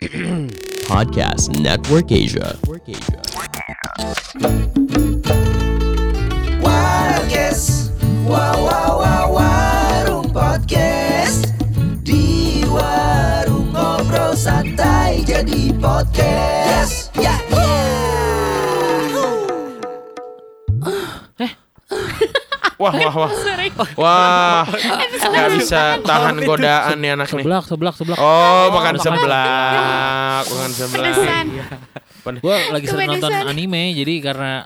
Podcast Network Asia. Warges Wow wow wow warung podcast. Di warung ngobrol santai jadi podcast Wah, wah, wah. Wah, nggak bisa tahan godaan nih anak nih. Seblak, seblak, seblak. Oh, makan seblak, makan seblak. Pedesan. Gue lagi sering nonton anime, jadi karena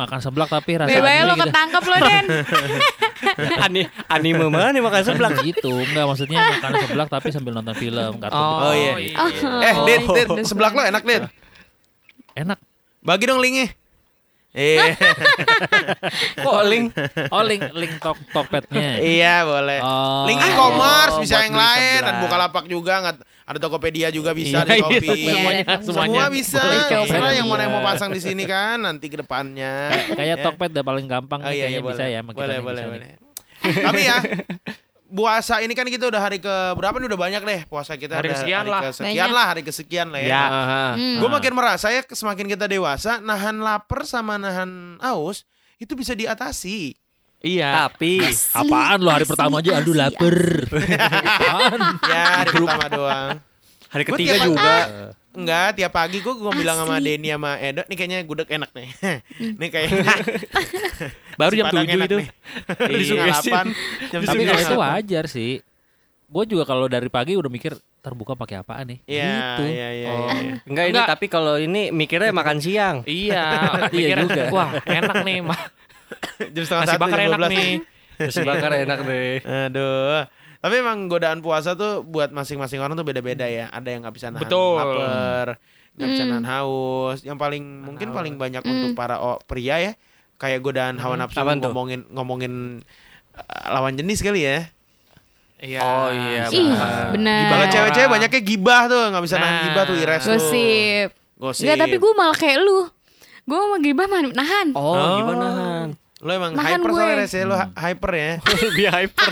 makan seblak tapi rasa Bebaya anime lo gitu. ketangkep lo Den Ani anime mana nih makan seblak? gitu, enggak maksudnya makan seblak tapi sambil nonton film, kartun. Oh, iya. Eh, Dit, Dit, seblak lo enak, Dit. Enak. Bagi dong linknya. Eh, Kok link? Oh, link link tok Tokpednya. iya boleh. Oh. Link e-commerce Oh, bisa yang lain dan Bukalapak juga nggak ada Tokopedia juga bisa Iya, di iya, Shopee. semuanya, Semua semuanya. bisa. Boleh Terserah coba. yang mana yang mau Iya. pasang di sini kan nanti ke depannya. Kayak Ya. Tokped udah paling gampang Oh iya, iya kayaknya boleh. bisa ya boleh, boleh, bisa boleh. Tapi ya puasa ini kan kita udah hari ke berapa nih udah banyak deh puasa kita Hari udah kesekian hari lah. kesekian Banyak. lah hari kesekian lah ya. Ya. Hmm. Gue makin merasa ya semakin kita dewasa nahan lapar sama nahan aus itu bisa diatasi. Iya. Tapi Apaan lo hari pertama aja aduh lapar. Apaan? Ya hari pertama doang. hari ketiga juga. Enggak, tiap pagi gue gue bilang sama. Denny sama Edo, nih kayaknya gudeg enak nih. nih kayaknya Baru jam Padang 7 enak itu. nih. Di Disugesti. delapan, jam Tapi kalau itu wajar sih. Gue juga kalau dari pagi udah mikir terbuka pakai apaan nih. Iya, gitu. iya, iya. Oh. iya. Enggak ini Enggak. tapi kalau ini mikirnya makan siang. Iya, Iya juga. Wah, enak nih. Jam setengah Nasi satu, bakar enak 12. nih. Nasi bakar enak deh. Aduh. Tapi emang godaan puasa tuh buat masing-masing orang tuh beda-beda ya. Ada yang nggak bisa nahan Betul. lapar, nggak bisa Hmm. nahan haus. Yang paling mungkin paling banyak untuk para o- pria ya, kayak godaan hawa nafsu Apaan tuh? ngomongin ngomongin uh, lawan jenis kali ya. Iya. Oh, iya, Ih Nah, bener Kalau cewek-cewek banyaknya gibah tuh, nggak bisa nahan Nah. gibah tuh ires tuh. Gosip Gosip. Enggak tapi gue malah kayak lu Gue mau gibah mah nahan Oh, Oh. gimana Han? Lo emang Nahan hyper gue. soalnya Res, ya, lo hy- hyper ya. Lebih hyper.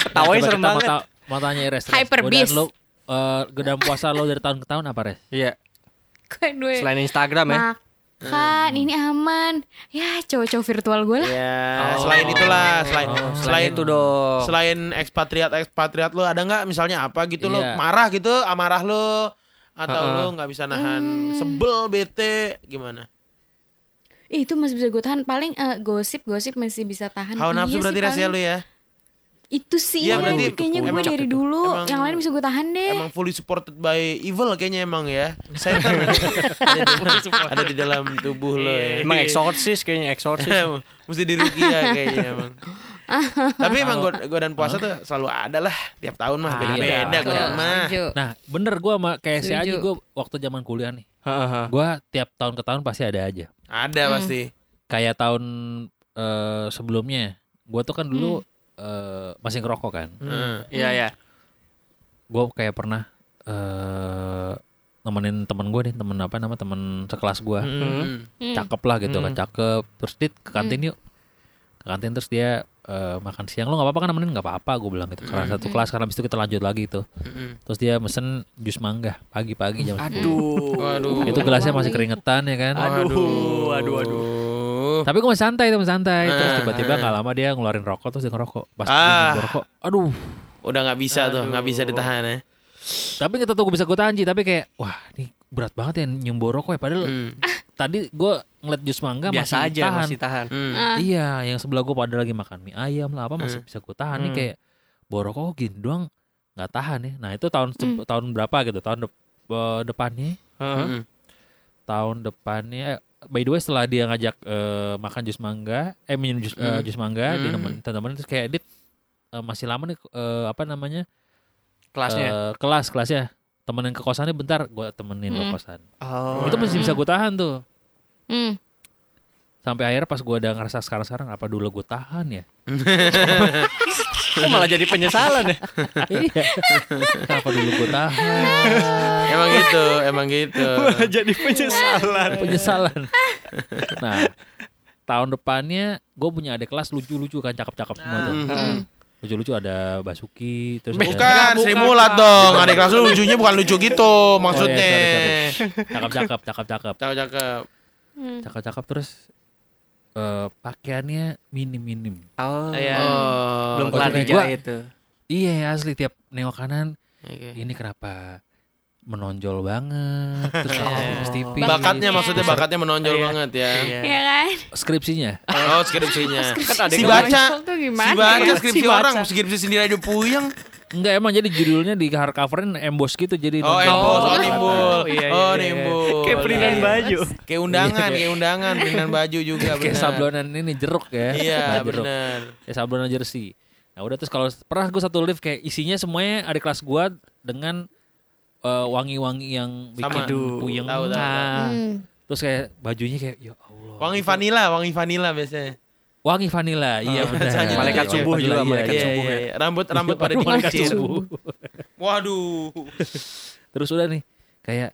Ketawanya serem kita mau, banget. ta- mau tanya Res. Res. Hyper Godaan beast. Lo, eh, godaan puasa lo dari tahun ke tahun apa Res? Iya. Gue Selain Instagram ya. Makan ini aman Ya cowok-cowok virtual gue lah Ya, selain itulah, selain Oh, selain selain itu dong. Selain ekspatriat ekspatriat lo ada nggak misalnya apa gitu lo Iya. marah gitu amarah lo atau Heeh. lo nggak bisa nahan Hmm. sebel bete gimana? Ih, Itu masih bisa gue tahan Paling eh, gosip-gosip masih bisa tahan Hawa Iya nafsu sih, berarti rahasia lo ya. Itu sih Iya, ya, berarti Kayaknya gue dari dulu emang- Yang lain bisa gue tahan deh Emang fully supported by evil kayaknya emang ya. Saya ada, di, ada di dalam tubuh lo ya. Emang eksorsis kayaknya eksorsis. Mesti dirukia kayaknya emang. Tapi emang god- godaan puasa tuh selalu ada lah tiap tahun mah Ada. beda-beda Betul, godaan mah. Nah bener gue sama kayak si. Aji gue waktu zaman kuliah nih. Gue tiap tahun ke tahun pasti ada aja. Ada Hmm. pasti. Kayak tahun eh, sebelumnya, gue tuh kan dulu eh, masih ngerokok kan. Heeh. Iya, iya. Gue kayak pernah eh nemenin temen gue nih, temen apa nama temen sekelas gue. Hmm. Hmm. cakep lah gitu kan Hmm. cakep terus dit ke kantin yuk ke kantin terus dia eh, makan siang lo nggak apa-apa kan nemenin nggak apa-apa gue bilang gitu karena satu kelas karena habis itu kita lanjut lagi tuh Hmm. terus dia mesen jus mangga pagi-pagi jam 10. Aduh. Waduh. itu gelasnya masih keringetan ya kan Aduh, aduh, aduh. tapi gue masih santai tuh masih santai terus Ah. tiba-tiba nggak lama dia ngeluarin rokok terus dia ngerokok pas Ah. dia ngerokok aduh Udah nggak bisa tuh, nggak bisa ditahan ya. tapi nggak tahu gue bisa gue tahan Ji. tapi kayak wah ini berat banget ya nyium bau rokok ya padahal Hmm. tadi gue ngeliat jus mangga Biasa masih aja tahan masih tahan. Hmm. Ah. Iya, yang sebelah gue pada lagi makan mie ayam lah apa masih bisa gue tahan nih Hmm. kayak borok kok gini doang nggak tahan ya. Nah itu tahun se- tahun berapa gitu? Tahun dep- eh, depannya, Heeh. Hmm. tahun depannya. eh, by the way setelah dia ngajak eh, makan jus mangga, eh minum jus, eh, Hmm. jus mangga, dia Hmm. nemenin teman terus kayak dit eh, masih lama nih eh, apa namanya Kelasnya. eh, kelas kelasnya temenin ke kosannya bentar gue temenin ke Hmm. kosan Oh. itu masih bisa gue tahan tuh Hmm. sampai akhirnya pas gue udah ngerasa sekarang sekarang apa dulu gue tahan ya Kok malah jadi penyesalan ya? iya kenapa dulu gue tahan Emang gitu, emang gitu. Malah jadi penyesalan. penyesalan. nah, tahun depannya gue punya adik kelas lucu-lucu kan cakep-cakep semua tuh. Hmm. lucu-lucu ada Basuki terus Bukan, ada Sri Mulat dong. Adik kelas lu lucunya bukan lucu gitu maksudnya. Oh, iya, cakep-cakep cakep-cakep Cakep-cakep. terus eh pakaiannya minim-minim Oh, Iya. Oh. belum Oh, kelar dijahit tuh. iya asli tiap nengok kanan Oke. ini kenapa menonjol banget terus aku tipis tipis Bakatnya maksudnya bakatnya menonjol Iya. banget ya. Iya. Ya kan? skripsinya Oh skripsinya. Kan ada Si baca, tuh si baca ya? skripsi Si baca. orang, skripsi sendiri aja puyeng. Enggak emang jadi judulnya di hardcoverin emboss gitu jadi Oh, nonjol. embos, oh Oh, nimbul. iya, iya, Oh iya. nimbul. Kayak peringan Iya. baju. Kayak undangan, kayak undangan, peringan baju juga kayak benar. sablonan ini jeruk ya Iya, benar. kayak sablonan jersey nah udah terus kalau pernah gue satu lift kayak isinya semuanya ada kelas gua dengan eh, wangi-wangi yang bikin Sama. puyeng Tahu, tahu. Nah, Hmm. terus kayak bajunya kayak ya Allah Wangi vanila, wangi vanila biasanya. Wangi vanila iya benar biasanya. Malaikat Wangi subuh juga, vanila, malaikat Iya, subuh iya, ya. iya. Rambut rambut pada Malaikat dikuncir. subuh. Waduh. terus udah nih kayak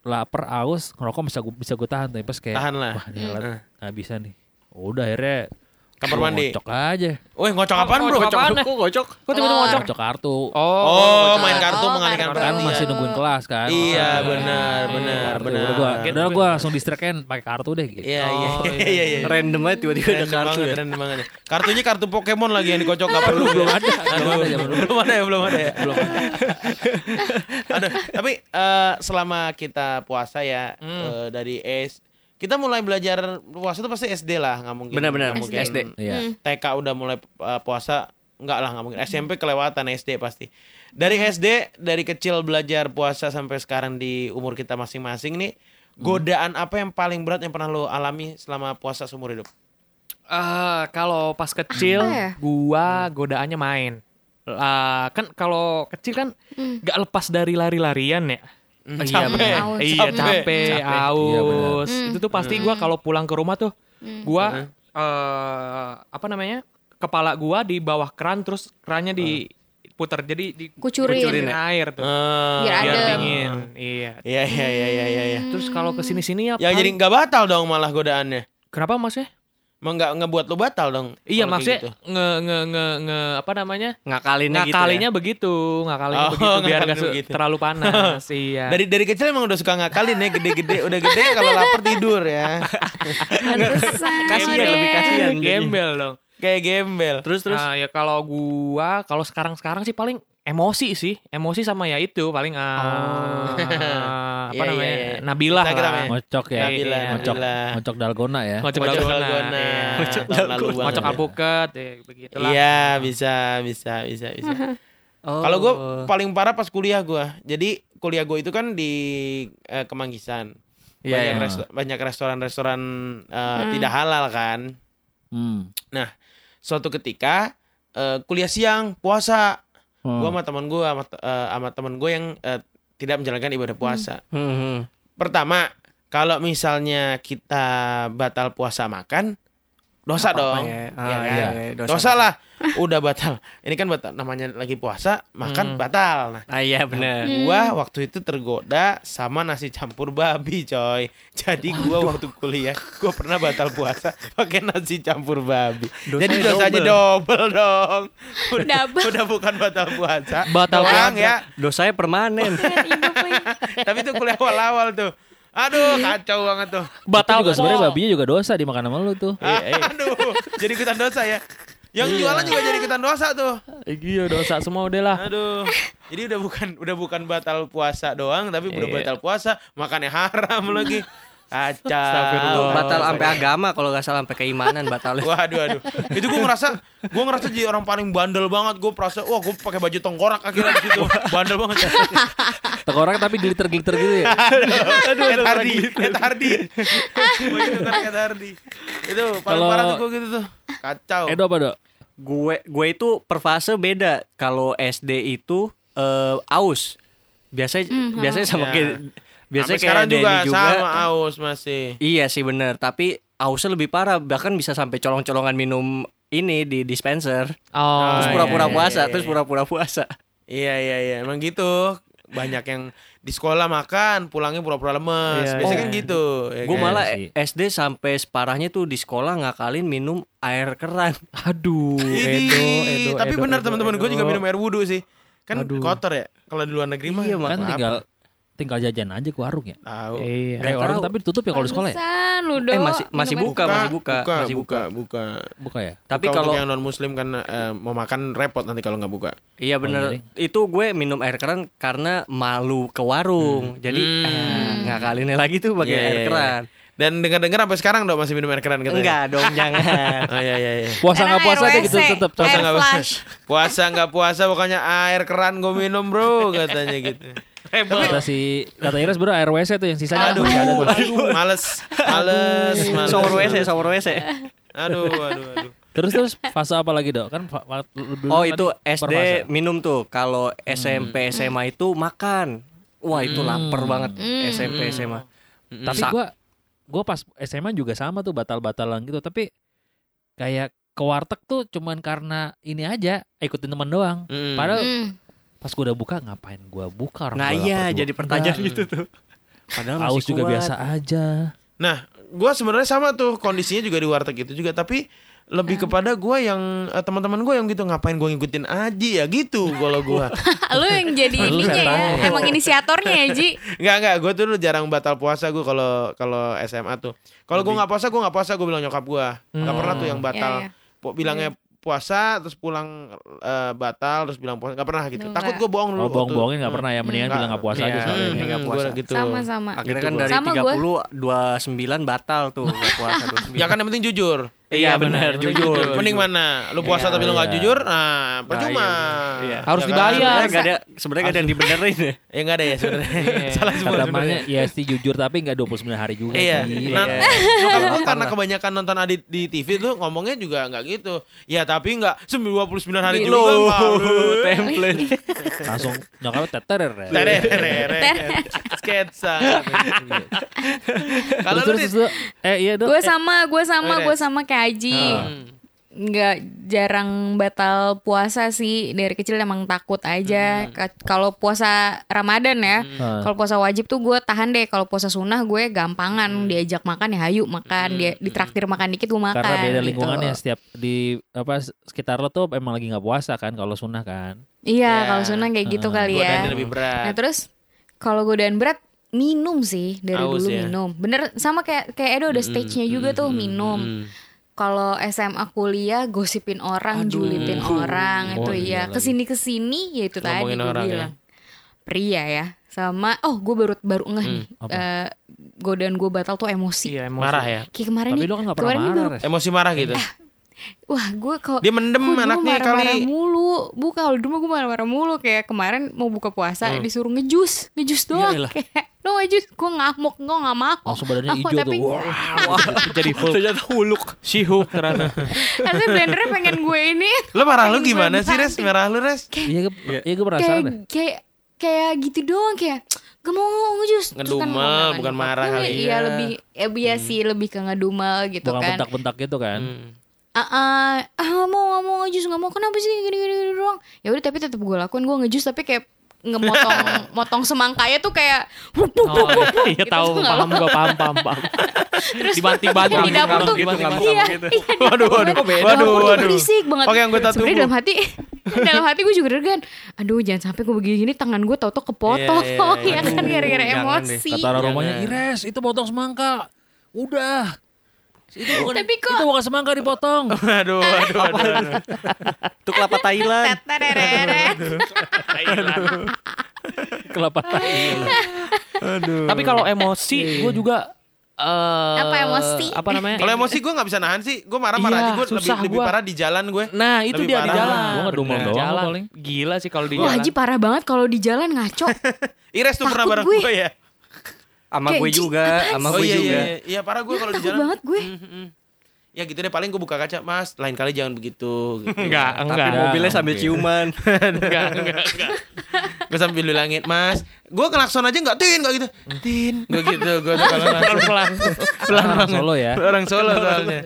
lapar aus ngerokok bisa gue bisa gue tahan tapi pas kayak Tahan lah. wah ini alat nggak bisa nih udah akhirnya Kamar mandi. ngocok aja Woi, ngocok apaan, Bro? Ngocok apaan? Kok gocok? Kok tiba-tiba Oh. ngocok? ngocok kartu Oh, Oh, ngocok. main kartu Oh, mengalihkan kartu. kan perhatian. masih nungguin kelas kan Iya, Oh, benar, benar, kartu. benar. udah gua udah gue. gua langsung distraction pakai kartu deh gitu Iya, iya, Oh, iya, iya, iya. Random aja tiba-tiba ada kartu banget, ya. keren banget. Kartunya kartu Pokemon lagi yang dikocok nggak perlu. belum ada belum ada belum ada ya, belum ada ya. belum Aduh, tapi eh, selama kita puasa ya eh, dari S kita mulai belajar puasa itu pasti SD lah, nggak mungkin. Benar-benar, mungkin. SD. Iya. TK udah mulai eh, puasa, nggak lah, nggak mungkin. SMP kelewatan SD pasti. Dari SD, dari kecil belajar puasa sampai sekarang di umur kita masing-masing nih, godaan apa yang paling berat yang pernah lo alami selama puasa seumur hidup? Ah, kalau pas kecil ya? gua godaannya main. Ah, kan kalau kecil kan nggak lepas dari lari-larian ya. Iya, capek. bener. Aus. iya Capek. capek, Capek. aus. Iya. Itu tuh pasti gua kalau pulang ke rumah tuh gua eh, apa namanya? Kepala gua di bawah keran terus kerannya diputer jadi di Kucurin. kucurin air tuh. Eh, Biar Biar dingin. Iya. Iya, iya, iya, iya, iya. iya. Terus kalau ke sini-sini ya Ya jadi nggak batal dong malah godaannya. Kenapa maksudnya? Emang nggak ngebuat lo batal dong? Iya maksudnya gitu. nge nge nge nge apa namanya? Ngakalinnya gitu ngakalinya ya. begitu, ngakalinya Oh, begitu biar ngakalinnya gak su- begitu. terlalu panas. iya. Dari dari kecil emang udah suka ngakalin ya, gede-gede, udah gede kalau lapar tidur ya. Kasihan, lebih kasihan. gembel dong. Kayak gembel. Terus terus Ah, ya kalau gua kalau sekarang-sekarang sih paling emosi sih, emosi sama ya itu paling ah, apa Iya, iya, namanya? Nabilah Kita- kita lah. ngocok ya Nabila, ngocok Nabila. ngocok dalgona ya Ngocok Ngocok dalgona. dalgona, iya. ya. Ngocok Tahun lalu dalgona. banget Ngocok ya. alpukat, ya begitulah. Iya, bisa, bisa, bisa, bisa. Oh. Kalau gue paling parah pas kuliah gue. Jadi kuliah gue itu kan di eh, Kemanggisan. Iya, banyak, iya. resto- banyak restoran-restoran eh, tidak halal kan. hmm. Suatu ketika eh, kuliah siang puasa, Hmm. gue sama teman gue sama, eh, sama teman gue yang eh, tidak menjalankan ibadah puasa. Hmm, hmm. Pertama, kalau misalnya kita batal puasa makan, dosa dong. ya. Ah, ya kan? iya, iya, dosa. dosa. lah. Udah batal. Ini kan batal namanya lagi puasa, makan batal. Nah, Ah iya benar. gua waktu itu tergoda sama nasi campur babi, coy. Jadi gua waktu kuliah, gua pernah batal puasa pakai nasi campur babi. Dosanya Jadi dosanya double dong. Udah, Double. udah bukan batal puasa. Batal doang puasa. ya. Dosanya permanen. Lagi. Tapi itu kuliah awal-awal tuh. Aduh, kacau banget tuh. Batal juga sebenarnya babinya juga dosa dimakan sama lu tuh. Aduh, jadi ikutan dosa ya. Yang jualan juga jadi ikutan dosa tuh. Iya dosa semua udah lah. Aduh. Jadi udah bukan udah bukan batal puasa doang, tapi udah Iya. batal puasa, makannya haram lagi. Kacau. Astagfirullah. batal sampai agama kalau nggak salah sampai keimanan batalnya. Waduh, aduh. Itu gue ngerasa, gue ngerasa jadi orang paling bandel banget. Gue perasa, wah gue pakai baju tengkorak akhirnya di situ. Bandel banget. Tekorak tapi glitter-glitter gitu ya. aduh, aduh, Hardy, Ed Hardy. Tengkorak Ed Hardy. Itu paling parah tuh gue gitu tuh. Kacau. Edo apa, Dok? Gue gue itu per fase beda. Kalau SD itu eh, aus. Biasanya biasanya sama Ya. kayak biasanya Sampai sekarang kayak juga, juga. sama aus masih. Iya sih bener. Tapi ausnya lebih parah. Bahkan bisa sampai colong-colongan minum ini di dispenser. Oh, Terus iya, pura-pura iya, puasa. iya, Terus iya. pura-pura puasa. Iya iya iya emang gitu. banyak yang di sekolah makan, pulangnya pura-pura lemes. Iya, Biasanya iya. kan gitu. ya Gue kan? malah sih. SD sampai separahnya tuh di sekolah ngakalin minum air keran. Aduh, Edo, Edo. Tapi Edo, benar teman-teman gue juga minum air wudhu sih. Kan Aduh. kotor ya. Kalau di luar negeri mah. Iya, Kan tinggal tinggal jajan aja ke warung ya. tahu. Iya. Kayak warung tapi ditutup ya kalau di sekolah ya? Lu Eh masih masih Minum buka, masih buka, buka, masih buka. buka, buka. Buka ya? Tapi Buka kalau untuk yang non muslim kan eh, mau makan repot nanti kalau nggak buka. Iya bener Itu gue minum air keran karena malu ke warung Jadi Hmm. eh, ngakalinnya lagi tuh pakai Iya, air iya, keran Dan dengar-dengar sampai sekarang dong masih minum air keran katanya. Enggak dong jangan Oh iya iya iya. Puasa nggak puasa deh gitu tetap. Puasa nggak flash. puasa nggak puasa pokoknya air keran gue minum bro katanya gitu. Kata si kata Iris bro air WC tuh yang sisanya Aduh, masih ada tuh. aduh, males, males, males. Shower WC, shower WC Aduh, aduh, aduh. Terus terus fase apa lagi dok? Kan Oh kan itu SD fase. minum tuh Kalau SMP SMA itu makan Wah itu lapar banget SMP SMA Tapi Sa- gua gua pas SMA juga sama tuh batal-batalan gitu. Tapi kayak ke warteg tuh cuman karena ini aja ikutin teman doang. Mm. Padahal Hmm. Pas gua udah buka ngapain gua buka orang Nah iya jadi pertanyaan gitu tuh Padahal Haus juga kuat. biasa aja. Nah, gue sebenarnya sama tuh kondisinya juga di warteg itu juga, tapi lebih kepada gue yang eh, teman-teman gue yang gitu ngapain gue ngikutin Aji ya gitu kalau gue Lu yang jadi ininya ya. Emang inisiatornya ya, Ji. nggak nggak gue tuh dulu jarang batal puasa gue kalau kalau SMA tuh kalau gue nggak puasa gue nggak puasa gue bilang nyokap gue nggak pernah tuh yang batal Iya, iya. Po- bilangnya puasa terus pulang eh, batal terus bilang puasa nggak pernah gitu Duh, takut gue bohong dulu Oh, waktu- bohong-bohongin nggak pernah ya, mendingan Nggak. bilang nggak puasa aja Iya. sekalian. Hmm. Hmm, nggak gua puasa. gitu Sama-sama. Akhirnya Gitu kan gua. dari Sama gua. 30 29 batal tuh nggak puasa 29. ya kan yang penting jujur Iya benar jujur. mending mana lu puasa Iya, tapi lu nggak iya. jujur nah percuma iya. Harus dibayar. Nggak ada sebenarnya nggak ada yang dibenerin ya. ya nggak ada ya sebenarnya salah semua sebenarnya. ya sih jujur tapi nggak 29 hari juga. Iya. sih. Nah, Iya. nyokap karena kebanyakan nonton Adit di TV tuh ngomongnya juga nggak gitu. Ya tapi nggak 29 hari juga template. Langsung nyokapnya teterer ya. Tereret. Sketsa. Kalau lu eh iya dok. Gue Eh, sama, gue sama, gue sama kayak Aji. Hmm. Nggak jarang batal puasa sih. Dari kecil emang takut aja. Ka- Kalau puasa Ramadan ya, Hmm. kalau puasa wajib tuh gue tahan deh. Kalau puasa sunnah gue gampangan diajak makan ya hayu makan. Dia ditraktir makan dikit gue makan. karena beda gitu. lingkungannya setiap di apa sekitar lo tuh emang lagi nggak puasa kan kalau sunnah kan. Iya, Ya. kalau sunnah kayak gitu kali ya. Lebih berat. Nah terus kalau godaan berat minum sih dari Haus dulu ya? minum. Bener sama kayak kayak Edo ada stage-nya juga tuh minum. Hmm. Kalau SMA kuliah gosipin orang, julipin orang Oh, itu iya ya. Ke sini ke sini ya itu tadi gue orang ya. bilang. Pria ya. Sama oh gue baru baru ngeh nih. apa? eh, godaan gue batal tuh emosi. Iya, emosi. Marah ya. Kayak kemarin Tapi nih. lo kan nggak pernah kemarin nih marah. baru-. Emosi marah gitu. Wah gue kok Dia mendem dulu anaknya marah-marah kali. mulu Bukan kalau dulu gue marah-marah mulu Kayak kemarin mau buka puasa Disuruh ngejus Ngejus doang Yaelah. Kayak lo ngejus Gue ngamuk Gue gak mau Langsung badannya Aku, hijau tapi tuh. Wah. Jadi full. Ternyata huluk. Shihuk ternyata. Harusnya blendernya pengen gue ini Lo marah lu gimana sih Res? Merah lu Res? Iya gue iya gue penasaran Kayak deh. Kayak Kayak gitu doang Kayak Gak mau ngejus Terus Ngedumel, ngomong bukan marah kali Iya ya. lebih Ya iya sih Lebih ke ngedumel gitu Bukan kan bentak-bentak gitu kan. Hmm. Ah ah ah mau nggak mau ngejus nggak mau kenapa sih gini gini, gini doang ya udah tapi tetap gue lakuin gue ngejus tapi kayak ngemotong motong semangkanya tuh kayak wup, wup, Oh, wup, wup, wup, iya gitu. tahu Nggak paham gue paham paham paham. terus Dibanting-banting, di dapur tuh iya gitu. iya, di Waduh, waduh, waduh, waduh. berisik banget Pakai anggota sebenarnya tubuh. dalam hati dalam hati gue juga deg aduh jangan sampai gue begini tangan gue tau-tau kepotong Iya, iya, iya. ya kan gara-gara emosi Kata orang rumahnya, Jangan. Ires itu potong semangka. Udah. Itu bukan, Tapi kok- itu bukan semangka dipotong. Aduh, aduh, aduh, aduh. Itu kelapa Thailand. Kelapa tai. Tapi kalau emosi gue juga eh Apa emosi? Apa namanya? Kalau emosi gue nggak bisa nahan sih. Gue marah-marah Iya, aja. Gue lebih, lebih parah di jalan gue. Nah itu Lebih dia di parah. jalan. Gua ngedumel Bener. doang jalan. paling. Gila sih kalau di Wah jalan. Haji parah banget kalau di jalan ngaco Ires tuh pernah Takut bareng gue. gue ya. Sama gue juga, sama Oh gue iya, juga. iya, iya. Iya parah gue kalau di takut jalan. banget gue Hmm, hmm. Ya gitu deh paling gue buka kaca mas lain kali jangan begitu gitu. Enggak, Tapi enggak. mobilnya sambil oke. ciuman. Enggak, enggak, enggak. gue sambil bilangin mas gue kelakson aja nggak tin nggak gitu tin gue gitu gue tuh kalau langsung Pelan-pelan. pelan Orang Solo ya. orang Solo soalnya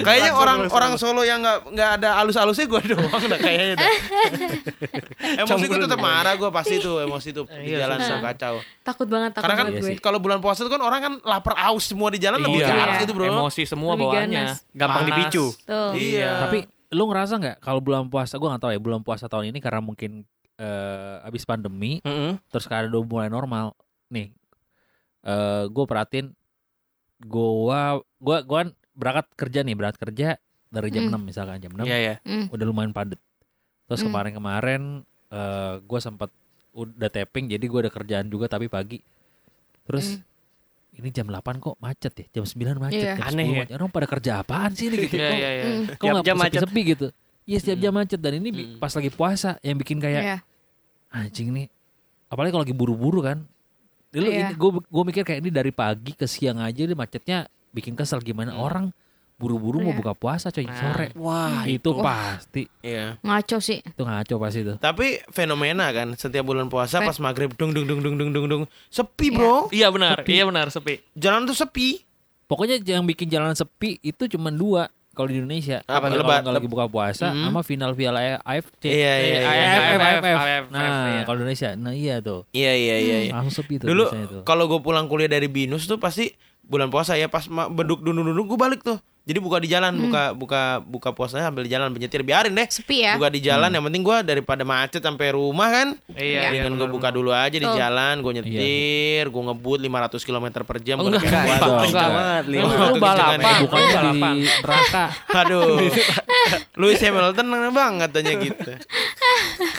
kayaknya orang orang Solo yang nggak nggak ada alus-alusnya gue doang dah kayaknya dah. emosi gue tetap marah gue pasti tuh emosi tuh di Iya, jalan so kacau Takut banget takut karena kan gue. kalau bulan puasa tuh kan orang kan lapar aus semua di jalan lebih Iya. ganas gitu bro Emosi semua Lebih bawaannya. Gampang Panas. dipicu. Tuh. iya Tapi lu ngerasa nggak kalau bulan puasa gue nggak tahu ya bulan puasa tahun ini karena mungkin eh, abis pandemi Mm-mm. terus keadaan udah mulai normal nih eh gue perhatiin gua gua gua kan berangkat kerja nih berangkat kerja dari jam Hmm. 6 misalkan jam 6 iya iya Hmm. udah lumayan padat terus Hmm. kemarin-kemarin eh gue sempat udah tapping jadi gue ada kerjaan juga tapi pagi terus ini jam 8 kok macet ya jam 9 macet Iya. jam Aneh 10 ya. macet. orang pada kerja apaan sih ini gitu Iya, kok, kok Tiap nggak jam macet. sepi-sepi gitu iya setiap jam macet dan ini Hmm. pas lagi puasa yang bikin kayak Iya. anjing nih apalagi kalau lagi buru-buru kan dulu ini gue gue mikir kayak ini dari pagi ke siang aja deh macetnya bikin kesel gimana orang buru-buru mau Iya. buka puasa coy Nah. sore Wah, itu pasti iya Ngaco sih. itu ngaco pasti itu tapi fenomena kan setiap bulan puasa Fe- pas maghrib dung dung dung dung dung dung dung sepi bro Iya benar, iya benar sepi. jalan tuh sepi pokoknya yang bikin jalan sepi itu cuma dua kalau di Indonesia Apa, kalau lebat- nggak lagi buka puasa Mhm. sama final Piala AFC Iya, iya, iya. AFF. AFF, nah iya. kalau Indonesia nah iya tuh iya iya iya, iya. langsung sepi tuh dulu kalau gue pulang kuliah dari binus tuh pasti bulan puasa ya pas ma- beduk duduk duduk gue balik tuh jadi buka di jalan buka buka buka puasanya sambil di jalan penyetir biarin deh Sepi ya. buka di jalan yang penting gue daripada macet sampai rumah kan Iya, iya. dengan gue buka dulu aja di jalan gue Iya. nyetir gue ngebut 500 km per jam Oh, gua enggak, enggak, enggak, enggak enggak. banget. Lu, balapan, ya. lu bukannya balapan. di neraka Aduh, Lewis Hamilton banget katanya gitu.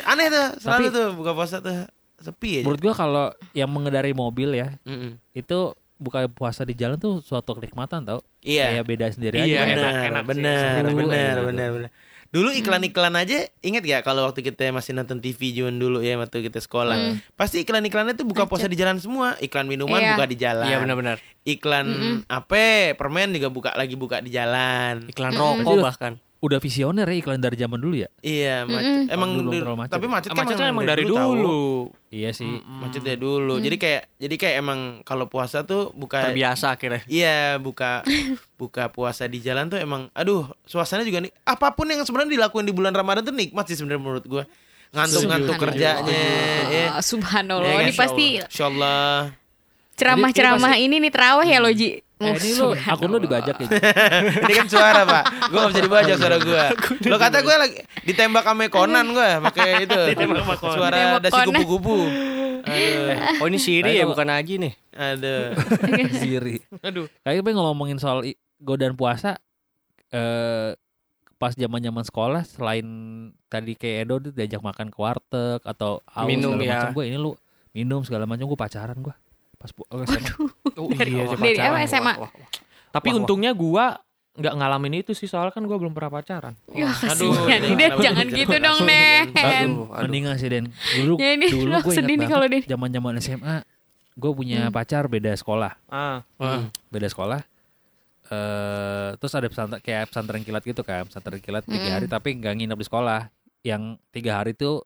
Aneh tuh, selalu Tapi- tuh buka puasa tuh sepi aja. menurut gua kalau yang mengendarai mobil ya Mm-mm. itu buka puasa di jalan tuh suatu kenikmatan tau Iya, kayak beda sendiri Iya, aja enak, benar, enak sih. benar, Seru benar, gitu. benar, benar. Dulu iklan-iklan aja inget gak kalau waktu kita masih nonton TV zaman dulu ya waktu kita sekolah. Pasti iklan-iklannya tuh buka puasa di jalan semua. Iklan minuman Iya. buka di jalan. Iya benar-benar. Iklan apa? Permen juga buka lagi buka di jalan. Iklan Berarti rokok udah- bahkan. Udah visioner ya iklan dari zaman dulu ya Iya, macet. Emang Dulu macet. tapi macet kan Macetnya emang dari tahu. dulu. iya sih Macetnya dulu. Jadi kayak jadi kayak emang kalau puasa tuh buka Terbiasa akhirnya. Iya, buka buka puasa di jalan tuh emang aduh, suasana juga nih. Apa pun yang sebenarnya dilakuin di bulan Ramadan tuh nikmat sih sebenarnya menurut gua. Ngantuk-ngantuk Subhanallah. kerjanya ya. Ah, Subhanallah. Ya kan? ini pasti Insyaallah. Ceramah-ceramah ini nih terawih ya lo Ji. eh, ini lu akun lu dibajak ya Ini kan suara, Pak. Gua gak bisa dibaca suara gua. Lo kata gua lagi ditembak sama Conan gua pakai itu. Suara dasi kupu-kupu. Aduh. Oh ini Siri ya bukan Aji nih. Aduh. sendiri Aduh. kayak pengen ngomongin soal godaan puasa eh pas zaman zaman sekolah selain tadi kayak Edo diajak makan ke warteg atau aus Minum, segala ya. macam gue ini lu minum segala macam gue pacaran gue pas pu- oh, SMA. Oh, Dari- iya, dari pacaran. SMA? Wah, wah, wah. Tapi untungnya gua nggak ngalamin itu sih soalnya kan gua belum pernah pacaran. Ya Aduh, kasihan ini nih Den, jangan gitu dong Den. Aduh, aduh. mendingan sih Den dulu Ya, ini dulu gue ingat nih kalau banget Den. zaman zaman SMA gue punya Hmm. pacar beda sekolah Ah, Hmm. beda sekolah eh terus ada pesantren kayak pesantren kilat gitu kan pesantren kilat tiga Mm. hari tapi nggak nginep di sekolah yang tiga hari itu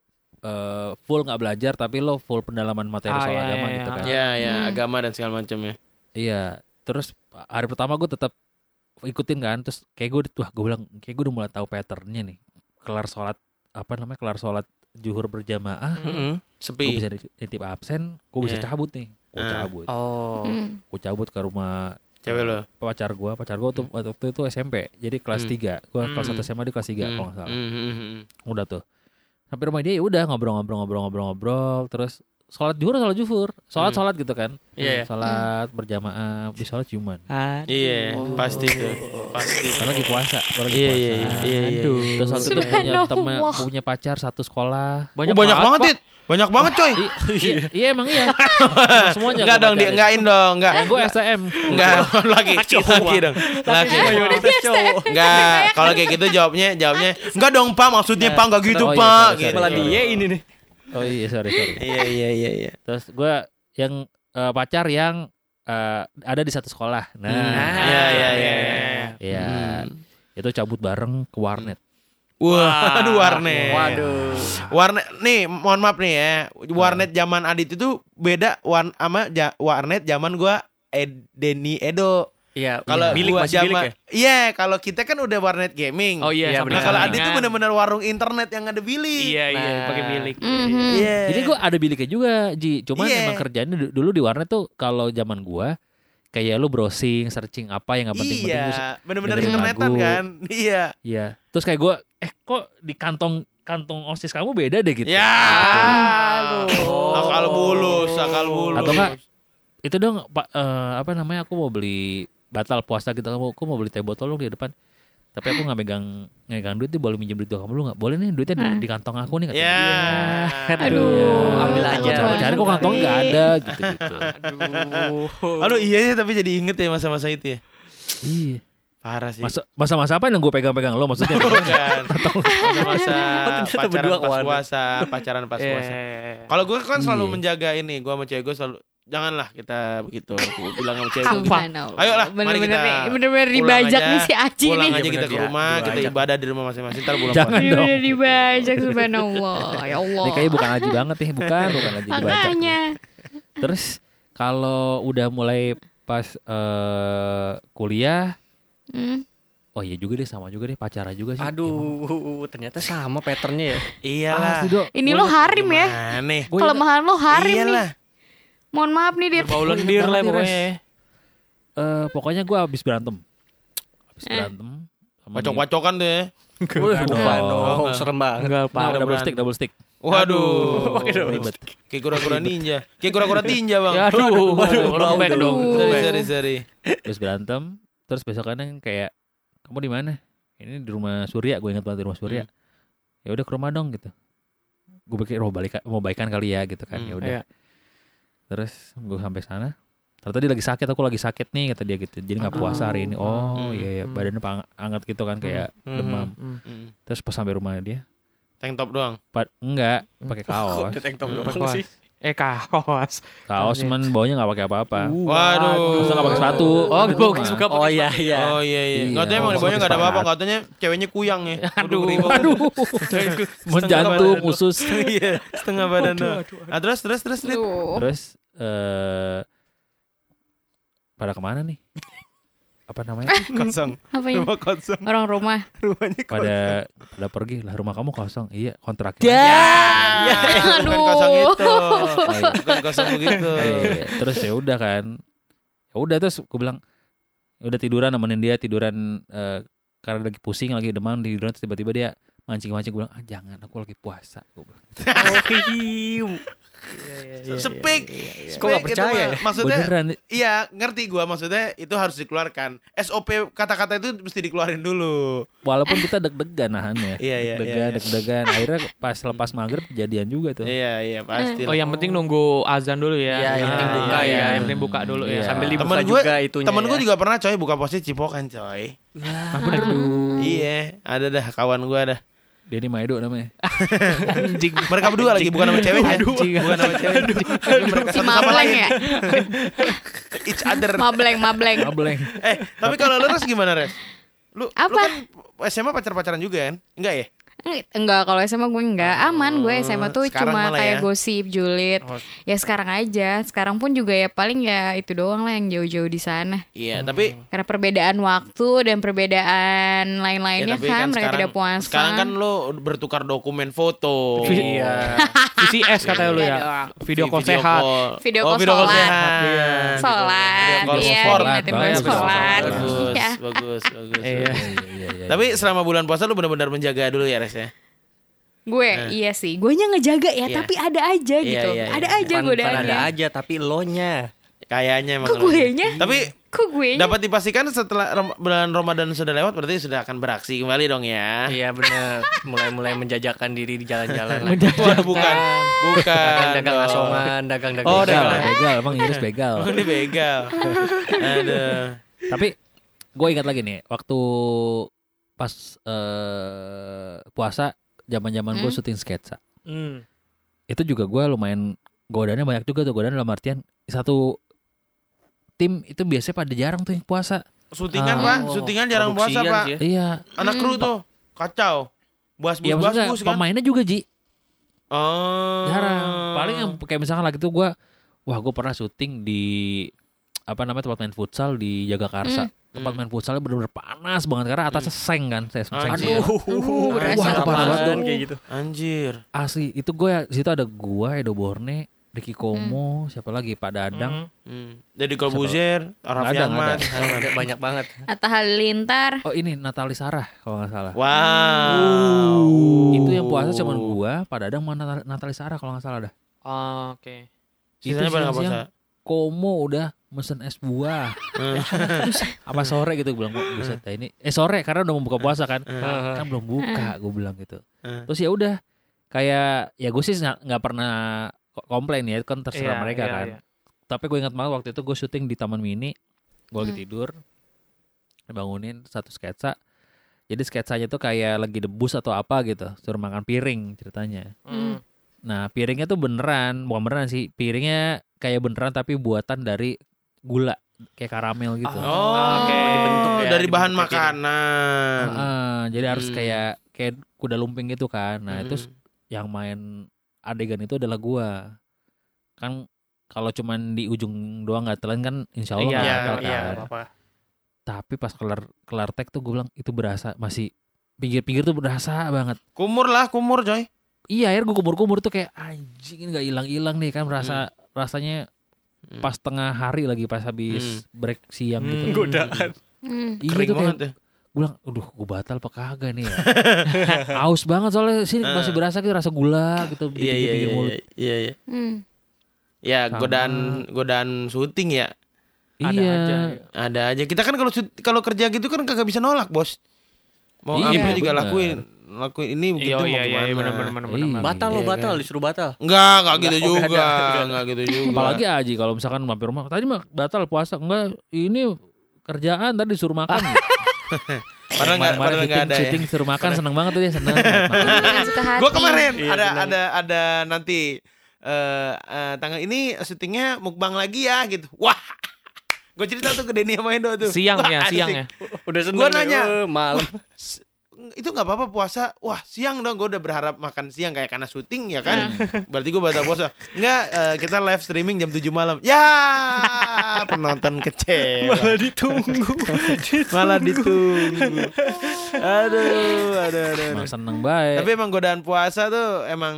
eh, full nggak belajar tapi lo full pendalaman materi Ah, soal iya, agama iya, gitu iya. kan Ya, ya, Hmm. agama dan segala macamnya. iya terus hari pertama gue tetap ikutin kan terus kayak gue wah gue bilang kayak gue udah mulai tahu patternnya nih kelar sholat apa namanya kelar sholat juhur berjamaah Mm-mm. gue Sepi. bisa nitip absen gue bisa Iya. cabut nih gue Ah. cabut Oh. Hmm. gue cabut ke rumah Cewek lo. pacar gue pacar gue tuh waktu itu SMP jadi kelas Hmm. 3 gue kelas Hmm. 1 SMA di kelas 3 Hmm, kalau nggak salah hmm, hmm, hmm. udah tuh sampai rumah dia ya udah ngobrol-ngobrol-ngobrol-ngobrol terus sholat juhur sholat juhur sholat Hmm. sholat gitu kan Iya. sholat berjamaah di sholat ciuman Iya, pasti tuh. Pasti. karena lagi puasa lagi Iya, puasa iya, iya, iya, iya. terus waktu itu punya temen punya pacar satu sekolah Banyak, oh, banyak banget, Dit. Banyak banget, coy. Iya, iya emang iya semuanya Enggak dong, di enggakin dong, enggak. gue STM Enggak, lagi. Laki dong. Laki. Enggak, kalau kayak gitu jawabnya jawabnya enggak dong, Pak. Maksudnya Pak enggak gitu, Oh, iya, Pak. Gitu. Malah dia ini nih. Oh iya sorry sorry Iya, iya, iya, iya. terus gue yang eh, pacar yang eh, ada di satu sekolah. Nah, Iya iya iya. iya. ya itu cabut bareng ke warnet. Wah, aduh warnet. Waduh. Warnet nih, mohon maaf nih ya. Warnet zaman Adit itu beda wan sama ja- warnet zaman gua Ed, Denny Edo. Iya, Kalau milik gua masih milik zaman ya. Iya, kalau kita kan udah warnet gaming. Oh iya, Iya, sampai Nah, kalau Adit sekarang. tuh bener-bener warung internet yang ada bilik. Iya iya Nah. pakai bilik. Mhm. Iya. Jadi gua ada biliknya juga, Ji. Cuman Iya. emang kerjaannya du- dulu di warnet tuh kalau zaman gua kayak lu browsing, searching apa yang nggak penting-penting. Iya, bener-bener dengerin internetan lagu. kan. Iya. Iya. Terus kayak gua, eh kok di kantong kantong osis kamu beda deh gitu. Ya. Akal bulus, akal bulus. Atau enggak itu dong Pak eh, apa namanya aku mau beli batal puasa gitu kamu aku mau beli teh botol lu di depan tapi aku nggak megang megang duit dia boleh minjem duit kamu lu nggak boleh nih duitnya di, di kantong aku nih katanya. Ya. Aduh, ambil takut aja. banget. cari kok kantong nggak ada gitu gitu Aduh. Aduh iya ya tapi jadi inget ya masa-masa itu ya. iya Parah sih. masa masa masa apa yang gue pegang-pegang lo maksudnya Bukan. Masa-masa pacaran berdua pas puasa, pacaran pas Eh, puasa. Kalau gue kan selalu Iya. menjaga ini, gue sama cewek gue selalu janganlah kita begitu. Gue bilang sama cewek gitu. Subhanallah. Ayolah, mari bener-bener kita nih, bener-bener pulang dibajak aja, nih si Aci Pulang nih. aja Iya, kita bener, ke rumah, kita Dibajak. ibadah di rumah masing-masing. Ntar bulan Jangan puasa. dong. Bener-bener dibajak subhanallah. Ya Allah. ini kayaknya bukan haji banget nih bukan bukan haji dibaca Makanya. terus kalau udah mulai pas eh, kuliah Hmm. oh iya juga deh sama juga deh pacaran juga sih Aduh, ternyata sama patternnya ya. Iyalah. Ini lo harim ya. Aneh. Gua Kelemahan lo harim nih. Mohon maaf nih Dit. Bau lendir lah Res. pokoknya. Eh, pokoknya gue habis berantem. Habis Eh. berantem. Pacok-pacokan deh. Bukan dong. dong, serem banget. Enggak, Nah, Pak. double stick, double stick. Waduh. Ribet. Kayak kura-kura ninja. Kayak kura-kura tinja, Bang. Ya, aduh, lembek dong. Sorry, sorry, sorry. Terus berantem. Terus besokannya kayak kamu di mana? Ini di rumah Surya. Gue ingat banget di rumah Surya. Ya udah ke rumah dong gitu. Gue pikir oh balik mau baikan kali ya gitu kan. Hmm, Ya udah. iya. Terus gue sampai sana. Ternyata dia lagi sakit, aku lagi sakit nih kata dia gitu. Jadi nggak puasa hari ini. Oh Hmm, iya, iya. badannya pang- hangat gitu kan kayak Hmm, demam. Hmm. Terus pas sampai rumah dia, Tank top doang. pa- enggak pakai kaos. Tank top doang sih? Eh kaos. Kaos cuman bawahnya nggak pakai apa-apa. Waduh. Masa nggak pakai sepatu? Oh, gue mah. suka Oh iya iya. Oh iya iya. Iya, Nggak tahu emang di oh, bawahnya nggak ada apa-apa. Katanya ceweknya kuyang ya. Aduh. Aduh. Menjantung usus. Iya, setengah badan doang. Ah, terus terus terus. Terus eh pada ke mana nih? Apa namanya? Kosong. Apa ya? Rumah kosong. Orang rumah. Rumahnya kosong. Pada pada pergi lah rumah kamu kosong. Iya kontraknya. Ya, bukan Aduh. kosong itu. Oh, iya. Bukan kosong begitu. Terus ya udah kan. Ya udah terus gue bilang "Ya udah tiduran nemenin dia tiduran eh, karena lagi pusing lagi demam tiduran tiba-tiba dia mancing-mancing gue bilang ah jangan aku lagi puasa gue bilang. Oh, hiu. Sepik. Kok nggak Sepik itu percaya mah. ya? Maksudnya Beneran Iya, ngerti gua maksudnya itu harus dikeluarkan. SOP kata-kata itu mesti dikeluarin dulu. walaupun kita deg-degan nahannya. Iya, iya, deg-degan, iya, iya. deg-degan. Akhirnya pas lepas maghrib kejadian juga tuh. Iya, iya, pasti. Oh yang penting nunggu azan dulu ya. Iya, yang penting buka iya, ya. iya, Yang penting buka dulu ya. Iya. Sambil dibuka Temen gue, juga itunya. temen gue ya. juga pernah coy buka posisi cipokan coy. Aduh. Iya, ada dah kawan gua dah. Denny Maedo namanya. Anjing. Mereka berdua lagi bukan sama ceweknya. Bukan sama cewek. Mereka Si Mableng lain. ya? Each other. Mableng, Mableng. Mableng. Eh, tapi kalau lu Res gimana, Res? Lu, lu Apa? kan SMA pacar-pacaran juga kan? Enggak ya? Enggak, kalau SMA gue enggak aman. Gue SMA tuh sekarang cuma kayak ya. gosip, julid. Oh. Ya sekarang aja. Sekarang pun juga ya paling ya itu doang lah yang jauh-jauh di sana. Iya, tapi Karena perbedaan waktu dan perbedaan ya, lain-lainnya tapi kan, mereka tidak puasa. Sekarang kan lu bertukar dokumen foto. Iya. VCS katanya lu Iya ya. dong. Video call sehat. Video oh, call video call sholat. sehat. Iya. Sholat, Video call iya, sport. diingetin gue Bagus, Ya. bagus, bagus. Iya. Iya, iya, iya. Tapi selama bulan puasa lu benar-benar menjaga dulu ya, Res ya? Gue, iya sih. Gue nya ngejaga ya, Iya. tapi ada aja Iya, gitu. iya, iya. Ada aja Bukan- bukan godaannya. ada aja tapi lo nya. Kayaknya emang. Kok gue nya? Tapi Kok gue nya? dapat dipastikan setelah bulan Ramadan sudah lewat berarti sudah akan beraksi kembali dong ya. Iya benar. Mulai-mulai menjajakan diri di jalan-jalan. Waduh, bukan, bukan. dagang asongan, dagang-dagang. Oh, begal, dagang. begal, emang Iris begal. Ini begal. Aduh. Tapi gue ingat lagi nih, waktu pas eh, puasa, zaman-zaman gue Hmm. syuting sketsa. Hmm. Itu juga gue lumayan godaannya banyak juga tuh godaan dalam artian satu tim itu biasanya pada jarang tuh yang puasa. Syutingan, Ah. Pak. Syutingan jarang puasa, Pak. sih ya. Iya. Anak kru tuh kacau. Buas Ya bus maksudnya bus kan. pemainnya juga Ji. Oh. Jarang. Paling yang kayak misalkan lagi tuh gua wah gue pernah syuting di apa namanya tempat main futsal di Jagakarsa. Tempat main futsalnya bener-bener panas banget karena atasnya seng kan, saya seng Anjir. sih. berasa. Wah, itu banget kayak gitu. Anjir. Asli, itu gue ya, di situ ada gua, Edo Borne, Ricky Komo, siapa lagi, Pak Dadang. Hmm. Jadi Kolbuzer, Raffi Nggak ada, nggak Ahmad. Ada banyak banget. Atta Halilintar. Oh ini Natali Sarah kalau nggak salah. Wow. Itu yang puasa cuman gua, Pak Dadang sama Nat- Natali Sarah kalau nggak salah dah. Oh, Oke. Sisanya pada nggak siang-siang puasa. Komo udah mesen es buah. Apa sore gitu gue bilang, "Kok buset ini. Eh sore karena udah mau buka puasa kan. kan belum buka gue bilang gitu. Terus ya udah kayak ya gue sih nggak pernah ko- komplain ya, itu kan terserah Iya, mereka iya, kan. iya. Tapi gue ingat banget waktu itu gue syuting di Taman Mini, gue lagi Hmm. tidur, bangunin satu sketsa. Jadi sketsanya tuh kayak lagi debus atau apa gitu, suruh makan piring ceritanya. Hmm. Nah piringnya tuh beneran, bukan beneran sih, piringnya kayak beneran tapi buatan dari gula, kayak karamel gitu. Oh, Oke, dibentuk ya, dari bahan kayak makanan. Ah, jadi harus Hmm. kayak kayak kuda lumping gitu kan. Nah itu Hmm. yang main adegan itu adalah gua. Kan kalau cuman di ujung doang nggak telan kan insya Allah Iya, nggak iya, iya, kan. apa-apa. Tapi pas kelar kelar tag tuh gue bilang itu berasa masih pinggir-pinggir tuh berasa banget. Kumur lah, kumur coy. Iya akhirnya gue kumur-kumur tuh kayak anjing nggak hilang-hilang nih kan rasa rasanya Hmm. pas tengah hari lagi pas habis break siang gitu. Hmm. Godaan. Hmm. Iya Kering tuh kayak ya. gue bilang, aduh gue batal apa kagak nih ya. Aus banget soalnya sini masih berasa gitu rasa gula gitu di Iya iya pinggir iya mulut. iya iya. iya. Hmm. Ya Sama. godaan godaan syuting ya. Ada iya. aja. Ada aja. Kita kan kalau kalau kerja gitu kan kagak bisa nolak, Bos. Mau Iya, apa juga bener. lakuin. Lakuin ini begitu Iya, mau iya, iya, gimana. benar benar benar Iya. benar. Batal lo Iya, batal, kan? disuruh batal. Enggak, enggak gitu Enggak, oh, juga. enggak gitu juga. Apalagi Aji kalau misalkan mampir rumah tadi mah batal puasa enggak ini kerjaan tadi disuruh makan. padahal enggak padahal enggak syuting, ada ya. syuting suruh makan seneng banget tuh dia seneng. Gua kemarin Iya, ada senang. ada ada nanti eh eh, tanggal ini syutingnya mukbang lagi ya gitu. Wah. Gue cerita tuh ke Denny sama Endo tuh. Siang Wah, ya, siang ya. Udah seneng. Gua nih, nanya. eh, malam. Itu nggak apa-apa puasa. Wah siang dong. Gue udah berharap makan siang kayak karena syuting ya kan. Berarti gue batal puasa. Enggak. eh, kita live streaming jam 7 malam. Ya penonton kecewa. Malah ditunggu. Malah ditunggu. Aduh, aduh, aduh. Emang aduh. seneng baik. Tapi emang godaan puasa tuh emang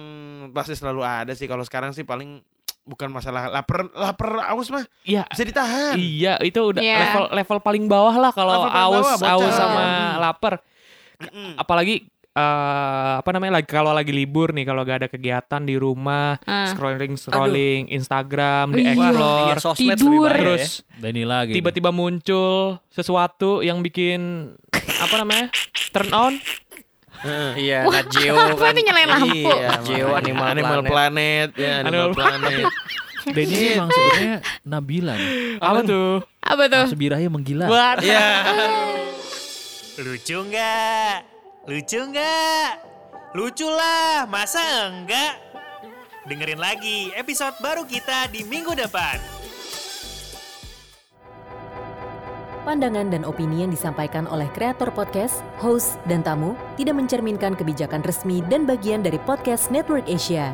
pasti selalu ada sih. Kalau sekarang sih paling bukan masalah lapar, lapar aus mah Iya. bisa ditahan. Iya, itu udah Iya. level level paling bawah lah kalau aus bawah, aus sama Hmm. Lapar. Apalagi eh, apa namanya lagi kalau lagi libur nih kalau gak ada kegiatan di rumah Ah. scrolling scrolling Instagram di Iya. explore Iya, sosmed Tidur. ya. terus Denny lagi. tiba-tiba muncul sesuatu yang bikin apa namanya turn on Iya, Nat Geo kan. nyalain lampu? Iya, Geo. Animal Animal Planet, ya Animal Animal Planet. Denny ini emang sebenarnya Nabila nih. apa tuh Apa tuh? Langsung birahnya menggila. Buat Iya. Lucu nggak? Lucu nggak? Lucu lah, masa enggak? Dengerin lagi episode baru kita di minggu depan. Pandangan dan opini yang disampaikan oleh kreator podcast, host, dan tamu tidak mencerminkan kebijakan resmi dan bagian dari podcast Network Asia.